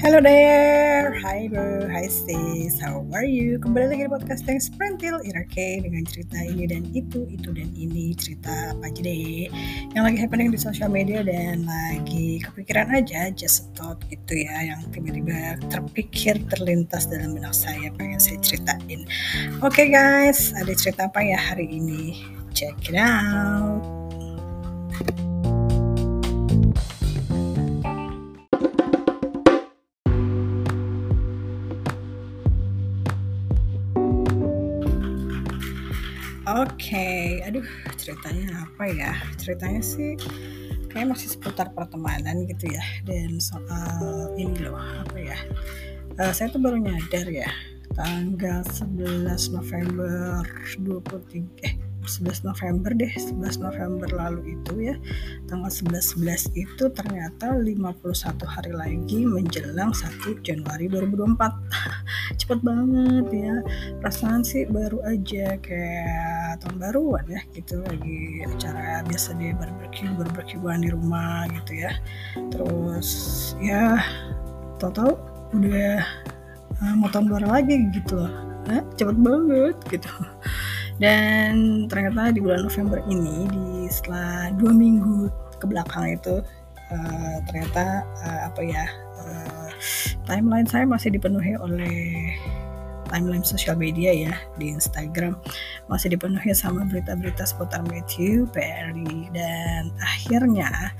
Hello there, hi bro, hi sis, how are you? Kembali lagi di podcast yang Sprintil Irake dengan cerita ini dan itu, itu dan ini cerita apa aja deh yang lagi happening di sosial media dan lagi kepikiran aja, just thought gitu ya yang tiba-tiba terpikir terlintas dalam benak saya pengen saya ceritain. Oke okay, guys, ada cerita apa ya hari ini? Check it out. Okay. aduh ceritanya apa ya? Ceritanya sih kayak masih seputar pertemanan gitu ya. Dan soal ini loh, apa ya? Uh, saya tuh baru nyadar ya, tanggal 11 November 23 eh 11 November deh 11 November lalu itu ya. Tanggal 11 11 itu ternyata 51 hari lagi menjelang 1 Januari 2024 cepet banget ya. Perasaan sih baru aja kayak tahun baruan ya gitu. Lagi acara biasa deh barbecue barbecuean di rumah gitu ya. Terus ya tau-tau udah uh, mau tahun baru lagi gitu loh. Eh, cepet banget gitu dan ternyata di bulan November ini di setelah dua minggu ke belakang itu uh, ternyata uh, apa ya uh, timeline saya masih dipenuhi oleh timeline sosial media ya di Instagram. Masih dipenuhi sama berita-berita seputar Matthew Perry dan akhirnya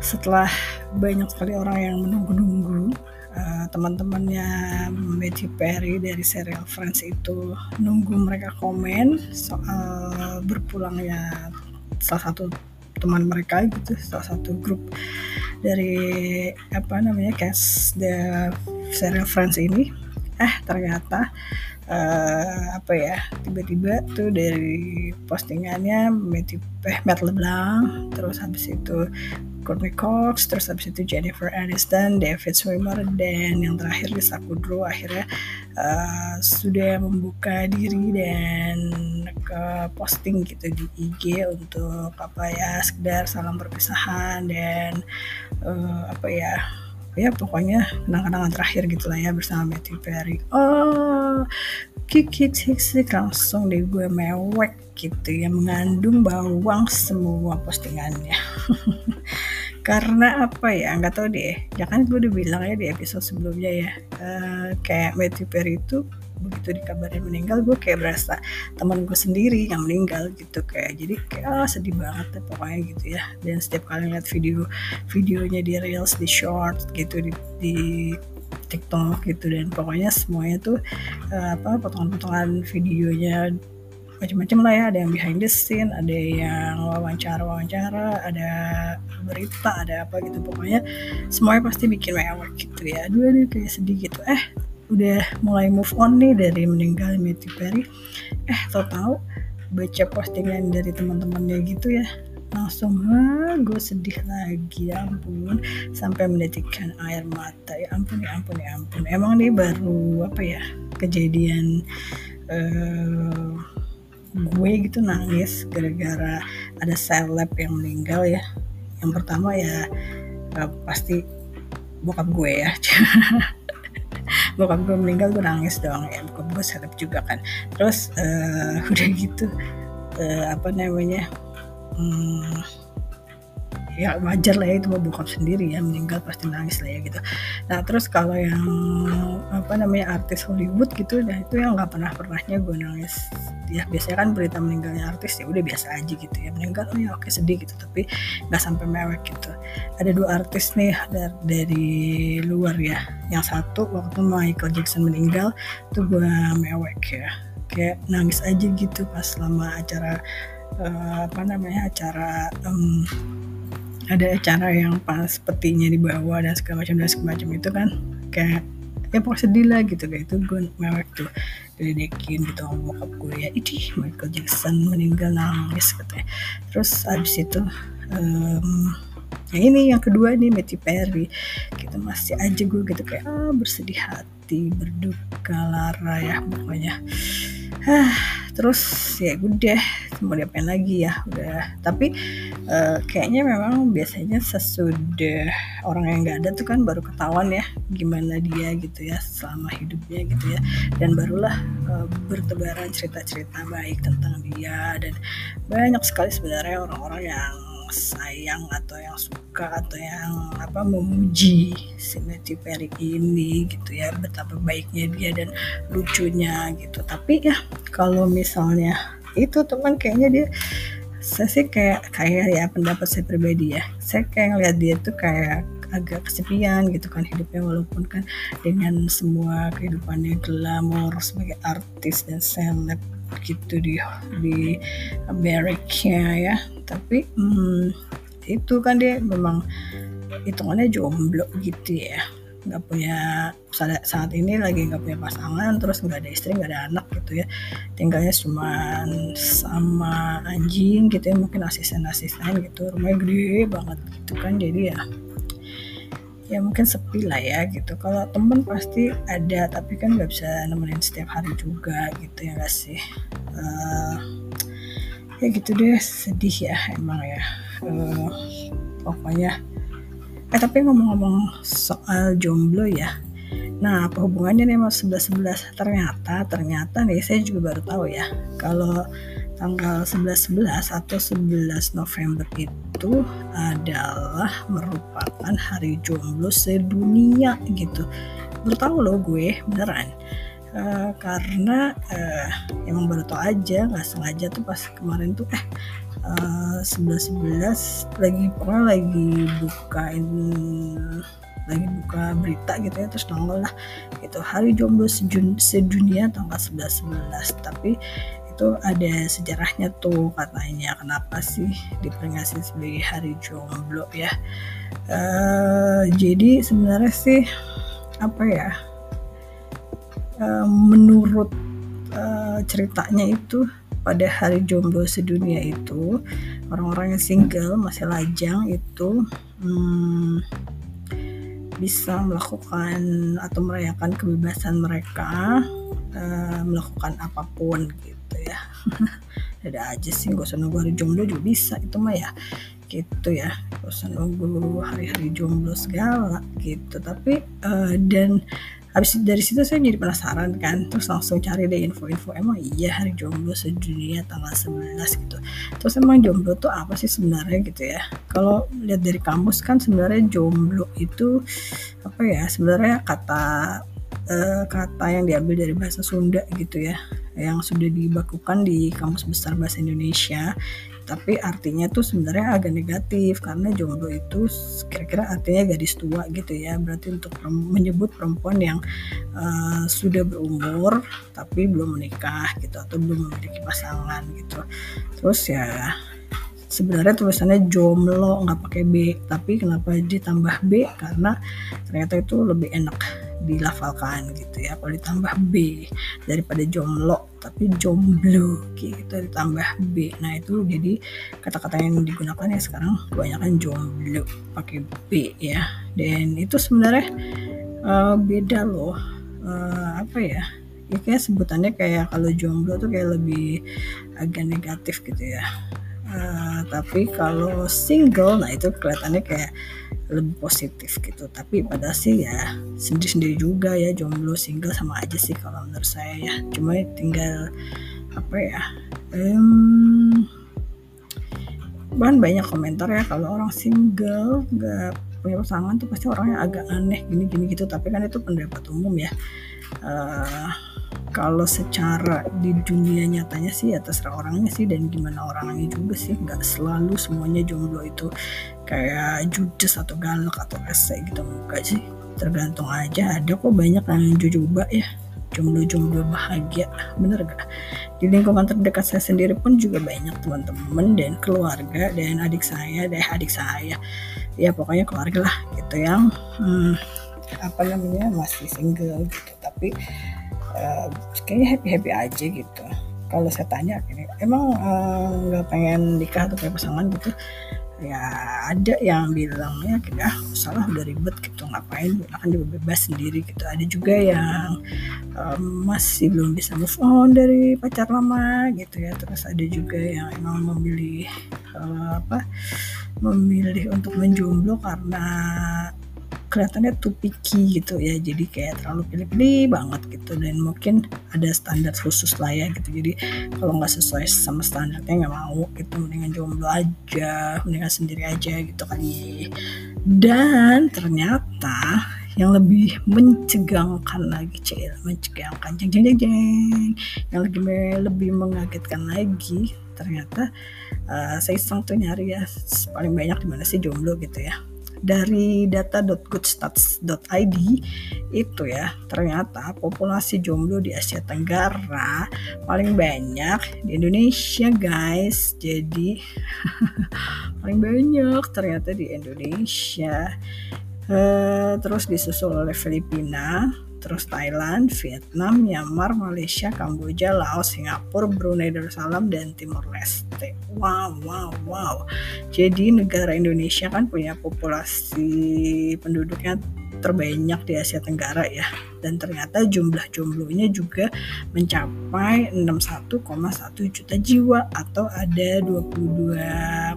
setelah banyak sekali orang yang menunggu-nunggu uh, teman-temannya Matthew Perry dari serial Friends itu nunggu mereka komen soal berpulangnya salah satu teman mereka gitu salah satu grup dari apa namanya cast the serial Friends ini. Eh ternyata uh, apa ya tiba-tiba tuh dari postingannya Matthew eh, Matt LeBlanc terus habis itu Courtney Cox, terus habis itu Jennifer Aniston, David Schwimmer, dan yang terakhir Lisa Kudrow akhirnya uh, sudah membuka diri dan ke posting gitu di IG untuk apa ya sekedar salam perpisahan dan uh, apa ya ya pokoknya kenang-kenangan terakhir gitu lah ya bersama Matthew Perry. Oh, Kiki Tixik langsung deh gue mewek gitu ya mengandung bawang semua postingannya. karena apa ya? Nggak tahu deh. Ya kan gue udah bilang ya di episode sebelumnya ya uh, kayak Matthew Perry itu begitu dikabarin meninggal gue kayak berasa teman gue sendiri yang meninggal gitu kayak jadi kayak ah, sedih banget deh pokoknya gitu ya. Dan setiap kali lihat video videonya di reels di short gitu di, di TikTok gitu dan pokoknya semuanya tuh uh, apa potongan-potongan videonya macam-macam lah ya. Ada yang behind the scene ada yang wawancara-wawancara ada berita ada apa gitu. Pokoknya semuanya pasti bikin mewah gitu ya. Dua aduh kayak sedih gitu. Eh udah mulai move on nih dari meninggal Matthew Perry. Eh tau tau baca postingan dari teman-temannya gitu ya. Langsung ah gue sedih lagi ya ampun. Sampai mendetikkan air mata. Ya ampun ya ampun ya ampun. Emang nih baru apa ya kejadian uh, gue gitu nangis gara-gara ada seleb yang meninggal ya. Yang pertama ya uh, pasti bokap gue ya. Bokap gue meninggal gue nangis dong ya. Bokap gue seleb juga kan. Terus uh, udah gitu uh, apa namanya hmm, ya wajar lah ya itu bokap sendiri ya meninggal pasti nangis lah ya gitu. Nah terus kalau yang apa namanya artis Hollywood gitu nah itu yang nggak pernah pernahnya gue nangis. Ya biasanya kan berita meninggalnya artis ya udah biasa aja gitu ya. Meninggal oh ya oke sedih gitu tapi nggak sampai mewek gitu. Ada dua artis nih dari, dari luar ya. Yang satu waktu Michael Jackson meninggal tuh gue mewek ya. Kayak nangis aja gitu pas selama acara uh, apa namanya acara um, ada acara yang pas petinya dibawa dan segala macam dan segala macam itu kan kayak ya pokoknya sedih lah gitu. Kayak itu gue mewek tuh diledekin gitu sama bokap gue ya ini Michael Jackson meninggal nangis katanya. Terus abis itu um, ini yang kedua nih Matthew Perry. Gitu masih aja gue gitu kayak ah, bersedih hati berduka lara ya pokoknya terus ya udah mau diapain lagi ya udah. Tapi uh, kayaknya memang biasanya sesudah orang yang nggak ada tuh kan baru ketahuan ya gimana dia gitu ya selama hidupnya gitu ya. Dan barulah uh, bertebaran cerita-cerita baik tentang dia dan banyak sekali sebenarnya orang-orang yang sayang atau yang suka atau yang apa memuji si Matthew Perry ini gitu ya betapa baiknya dia dan lucunya gitu. Tapi ya kalau misalnya itu teman kayaknya dia saya sih kayak kayak ya pendapat saya pribadi ya saya kayak ngeliat dia tuh kayak agak kesepian gitu kan hidupnya walaupun kan dengan semua kehidupannya glamor sebagai artis dan seleb gitu di di Amerika ya tapi hmm, itu kan dia memang hitungannya jomblo gitu ya. Nggak punya saat, ini lagi nggak punya pasangan terus nggak ada istri nggak ada anak gitu ya. Tinggalnya cuma sama anjing gitu ya mungkin asisten-asisten gitu. Rumahnya gede banget gitu kan jadi ya ya mungkin sepi lah ya gitu. Kalau temen pasti ada tapi kan nggak bisa nemenin setiap hari juga gitu ya gak sih? Uh, ya gitu deh sedih ya emang ya. Uh, pokoknya. Eh tapi ngomong-ngomong soal jomblo ya. Nah apa hubungannya nih sama 11 11 ternyata ternyata nih saya juga baru tahu ya. Kalau tanggal 11-11 atau 11 November itu adalah merupakan hari jomblo sedunia gitu. Baru loh gue beneran uh, karena uh, emang baru tau aja nggak sengaja tuh pas kemarin tuh eh uh, 11 11 lagi pernah lagi bukain lagi buka berita gitu ya terus nongol lah. Itu hari jomblo sedunia tanggal 11 11 tapi itu ada sejarahnya tuh katanya kenapa sih diperingati sebagai hari jomblo ya? Uh, jadi sebenarnya sih apa ya uh, menurut uh, ceritanya itu pada hari jomblo sedunia itu orang-orang yang single masih lajang itu hmm, bisa melakukan atau merayakan kebebasan mereka uh, melakukan apa pun gitu gitu ya. Ada aja sih gak usah nunggu hari jomblo juga bisa itu mah ya gitu ya. Gak usah nunggu hari-hari jomblo segala gitu. Tapi uh, dan habis dari situ saya jadi penasaran kan terus langsung cari deh info-info. Emang iya hari jomblo sedunia tanggal 11 gitu. Terus emang jomblo tuh apa sih sebenarnya gitu ya? Kalau lihat dari kamus kan sebenarnya jomblo itu apa ya sebenarnya kata uh, kata yang diambil dari bahasa Sunda gitu ya yang sudah dibakukan di Kamus Besar Bahasa Indonesia tapi artinya tuh sebenarnya agak negatif karena jomblo itu kira-kira artinya gadis tua gitu ya. Berarti untuk menyebut perempuan yang uh, sudah berumur tapi belum menikah gitu atau belum memiliki pasangan gitu. Terus ya sebenarnya tulisannya jomblo nggak pakai B. Tapi kenapa ditambah B? Karena ternyata itu lebih enak dilafalkan gitu ya kalau ditambah B daripada jomblo tapi jomblo gitu ditambah B. Nah itu jadi kata-kata yang digunakan ya sekarang kebanyakan jomblo pakai B ya. Dan itu sebenarnya uh, beda loh. Uh, apa ya? Ya kayak sebutannya kayak kalau jomblo tuh kayak lebih agak negatif gitu ya. Uh, tapi kalau single nah itu kelihatannya kayak lebih positif gitu. Tapi pada sih ya sendiri-sendiri juga ya jomblo single sama aja sih kalau menurut saya ya. Cuma tinggal apa ya um, bahkan banyak komentar ya. Kalau orang single nggak punya pasangan tuh pasti orangnya agak aneh gini gini gitu. Tapi kan itu pendapat umum ya. Uh, kalau secara di dunia nyatanya sih ya terserah orangnya sih dan gimana orangnya juga sih. Nggak selalu semuanya jomblo itu kayak judes atau galak atau rese gitu. Enggak sih. Tergantung aja. Ada kok banyak yang jujur ya. Jomblo-jomblo bahagia. Bener gak di lingkungan terdekat saya sendiri pun juga banyak teman-teman dan keluarga dan adik saya deh adik saya. Ya pokoknya keluarga lah gitu yang hmm, apa namanya masih single gitu. Tapi uh, kayaknya happy happy aja gitu. Kalau saya tanya ini emang eh, nggak uh, pengen nikah atau punya pasangan gitu? Ya ada yang bilang ya kita ah, salah udah ribet gitu ngapain? Akan juga bebas sendiri gitu. Ada juga yang um, masih belum bisa move on dari pacar lama gitu ya. Terus ada juga yang emang memilih uh, apa memilih untuk menjomblo karena kelihatannya too picky gitu ya jadi kayak terlalu pilih-pilih banget gitu. Dan mungkin ada standar khusus lah ya gitu. Jadi kalau nggak sesuai sama standarnya nggak mau gitu mendingan jomblo aja mendingan sendiri aja gitu kali. Dan ternyata yang lebih mencegangkan lagi cil mencegangkan jeng jeng jeng jeng. Yang lebih lebih mengagetkan lagi ternyata uh, saya iseng tuh nyari ya paling banyak di mana sih jomblo gitu ya dari data.goodstats.id itu ya. Ternyata populasi jomblo di Asia Tenggara paling banyak di Indonesia guys. Jadi paling banyak ternyata di Indonesia. Uh, terus disusul oleh Filipina terus Thailand, Vietnam, Myanmar, Malaysia, Kamboja, Laos, Singapura, Brunei Darussalam, dan Timor Leste. Wow, wow, wow. Jadi negara Indonesia kan punya populasi penduduknya terbanyak di Asia Tenggara ya dan ternyata jumlah jomblonya juga mencapai 61,1 juta jiwa atau ada 22,3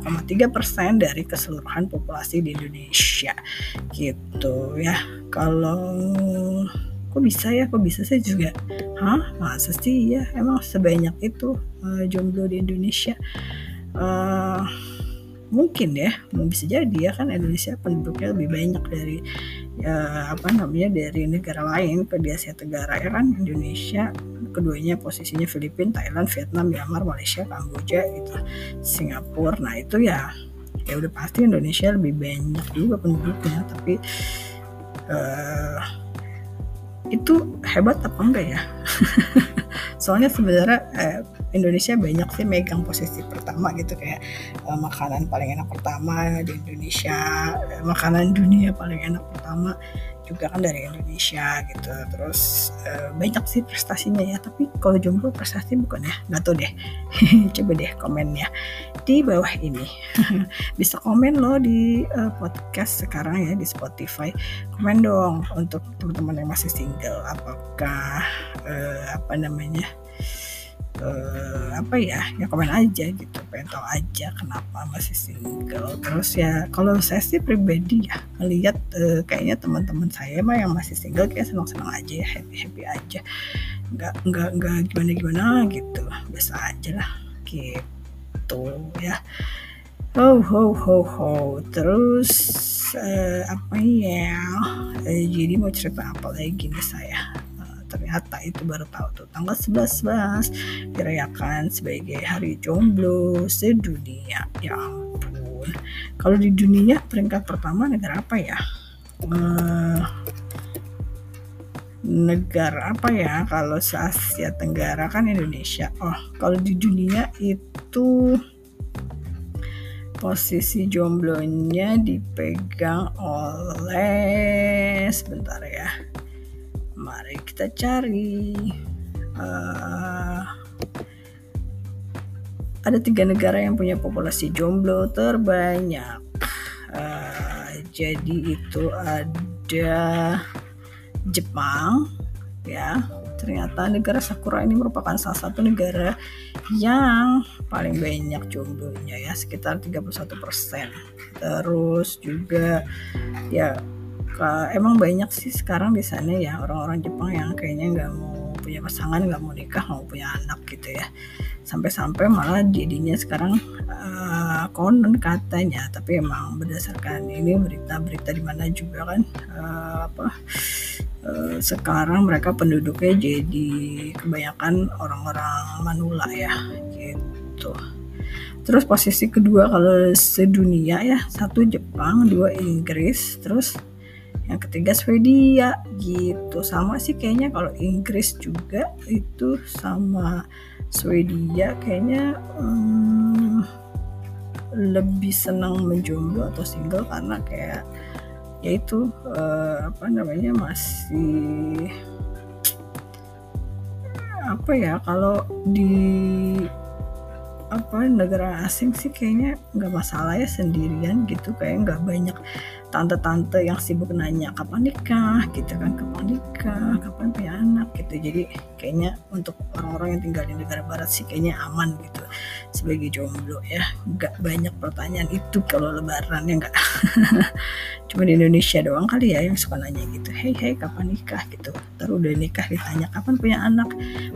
persen dari keseluruhan populasi di Indonesia gitu ya kalau kok bisa ya? Kok bisa? Sih juga hah? Masa sih? Ya emang sebanyak itu uh, jomblo di Indonesia. Uh, mungkin ya bisa jadi ya kan Indonesia penduduknya lebih banyak dari uh, apa namanya dari negara lain ke di Asia Tenggara ya kan Indonesia keduanya posisinya Filipina, Thailand, Vietnam, Myanmar, Malaysia, Kamboja gitu Singapura. Nah itu ya ya udah pasti Indonesia lebih banyak juga penduduknya tapi uh, itu hebat apa enggak ya? Soalnya sebenarnya eh, Indonesia banyak sih megang posisi pertama gitu kayak eh, makanan paling enak pertama di Indonesia eh, makanan dunia paling enak pertama juga kan dari Indonesia gitu. Terus uh, banyak sih prestasinya ya. Tapi kalau jomblo prestasi bukan ya? Nggak tahu deh. Coba deh komennya di bawah ini. Bisa komen loh di uh, podcast sekarang ya di Spotify. Komen dong untuk teman-teman yang masih single. Apakah uh, apa namanya uh, apa ya ya komen aja gitu pengen tahu aja kenapa masih single. Terus ya kalau saya sih pribadi ya melihat uh, kayaknya teman-teman saya mah yang masih single kayak senang-senang aja ya happy happy aja. Nggak nggak nggak gimana gimana gitu biasa aja lah gitu ya. Ho ho ho ho. Terus uh, apa ya uh, jadi mau cerita apa lagi nih saya ternyata itu baru tahu tuh tanggal 11 11 dirayakan sebagai hari jomblo sedunia. Ya ampun. Kalau di dunia peringkat pertama negara apa ya? Uh, negara apa ya? Kalau se Asia Tenggara kan Indonesia. Oh kalau di dunia itu posisi jomblonya dipegang oleh sebentar ya kita cari. Uh, ada tiga negara yang punya populasi jomblo terbanyak. Uh, jadi itu ada Jepang ya. Ternyata negara Sakura ini merupakan salah satu negara yang paling banyak jomblonya ya. Sekitar 31% terus juga ya emang banyak sih sekarang di sana ya orang-orang Jepang yang kayaknya nggak mau punya pasangan nggak mau nikah mau punya anak gitu ya. Sampai-sampai malah jadinya sekarang uh, konon katanya tapi emang berdasarkan ini berita-berita di mana juga kan uh, apa uh, sekarang mereka penduduknya jadi kebanyakan orang-orang manula ya gitu. Terus posisi kedua kalau sedunia ya satu Jepang dua Inggris terus yang ketiga Swedia. Gitu. Sama sih kayaknya kalau Inggris juga itu sama Swedia. Kayaknya hmm, lebih senang menjomblo atau single karena kayak yaitu uh, apa namanya masih apa ya kalau di apa negara asing sih kayaknya nggak masalah ya sendirian gitu. Kayak nggak banyak tante-tante yang sibuk nanya kapan nikah? Gitu kan kapan nikah? Kapan punya anak? Gitu. Jadi kayaknya untuk orang-orang yang tinggal di negara barat sih kayaknya aman gitu. Sebagai jomblo ya nggak banyak pertanyaan itu kalau lebaran ya nggak? Cuma di Indonesia doang kali ya yang suka nanya gitu. Hei hei kapan nikah gitu? Terus udah nikah ditanya kapan punya anak?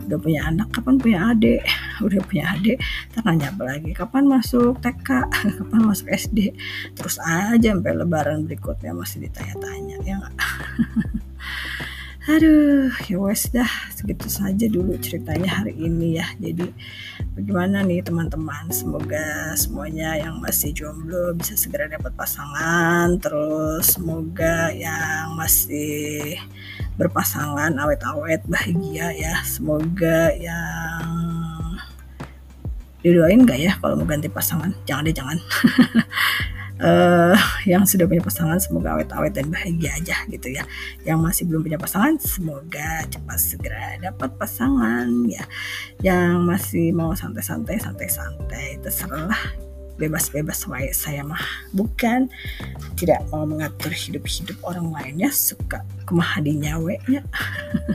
Udah punya anak kapan punya adik? Udah punya adik nanya apa lagi? Kapan masuk TK kapan masuk SD terus aja sampai lebaran berikutnya masih ditanya-tanya ya gak? Aduh, ya wes dah segitu saja dulu ceritanya hari ini ya. Jadi bagaimana nih teman-teman? Semoga semuanya yang masih jomblo bisa segera dapat pasangan. Terus semoga yang masih berpasangan awet-awet bahagia ya. Semoga yang didoain gak ya kalau mau ganti pasangan? Jangan deh jangan. uh, yang sudah punya pasangan semoga awet-awet dan bahagia aja gitu ya. Yang masih belum punya pasangan semoga cepat segera dapat pasangan ya. Yang masih mau santai-santai santai-santai terserah bebas-bebas wae saya mah bukan. Tidak mau mengatur hidup-hidup orang lainnya suka kemah di nyawe ya.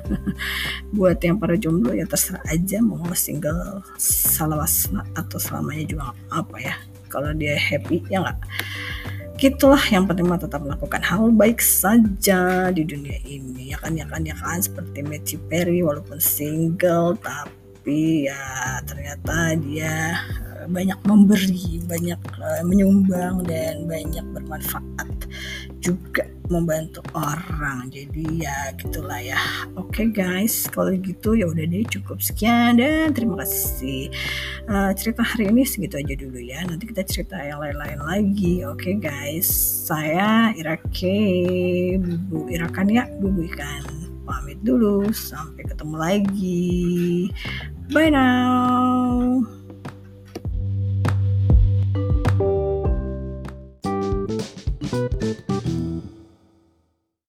Buat yang para jomblo ya terserah aja. Mau single salawasna atau selamanya juga apa ya kalau dia happy ya nggak? Gitulah yang penting mah tetap melakukan hal baik saja di dunia ini. Ya kan ya kan ya kan? Seperti Matthew Perry walaupun single tapi ya ternyata dia eh, banyak memberi banyak uh, menyumbang dan banyak bermanfaat juga membantu orang. Jadi ya gitulah ya. Oke okay, guys. Kalau gitu ya udah deh cukup sekian dan terima kasih. Uh, cerita hari ini segitu aja dulu ya. Nanti kita cerita yang lain-lain lagi. Oke okay, guys. Saya Irake Bubu Irakan ya. Bubu Ikan. Pamit dulu. Sampai ketemu lagi. Bye now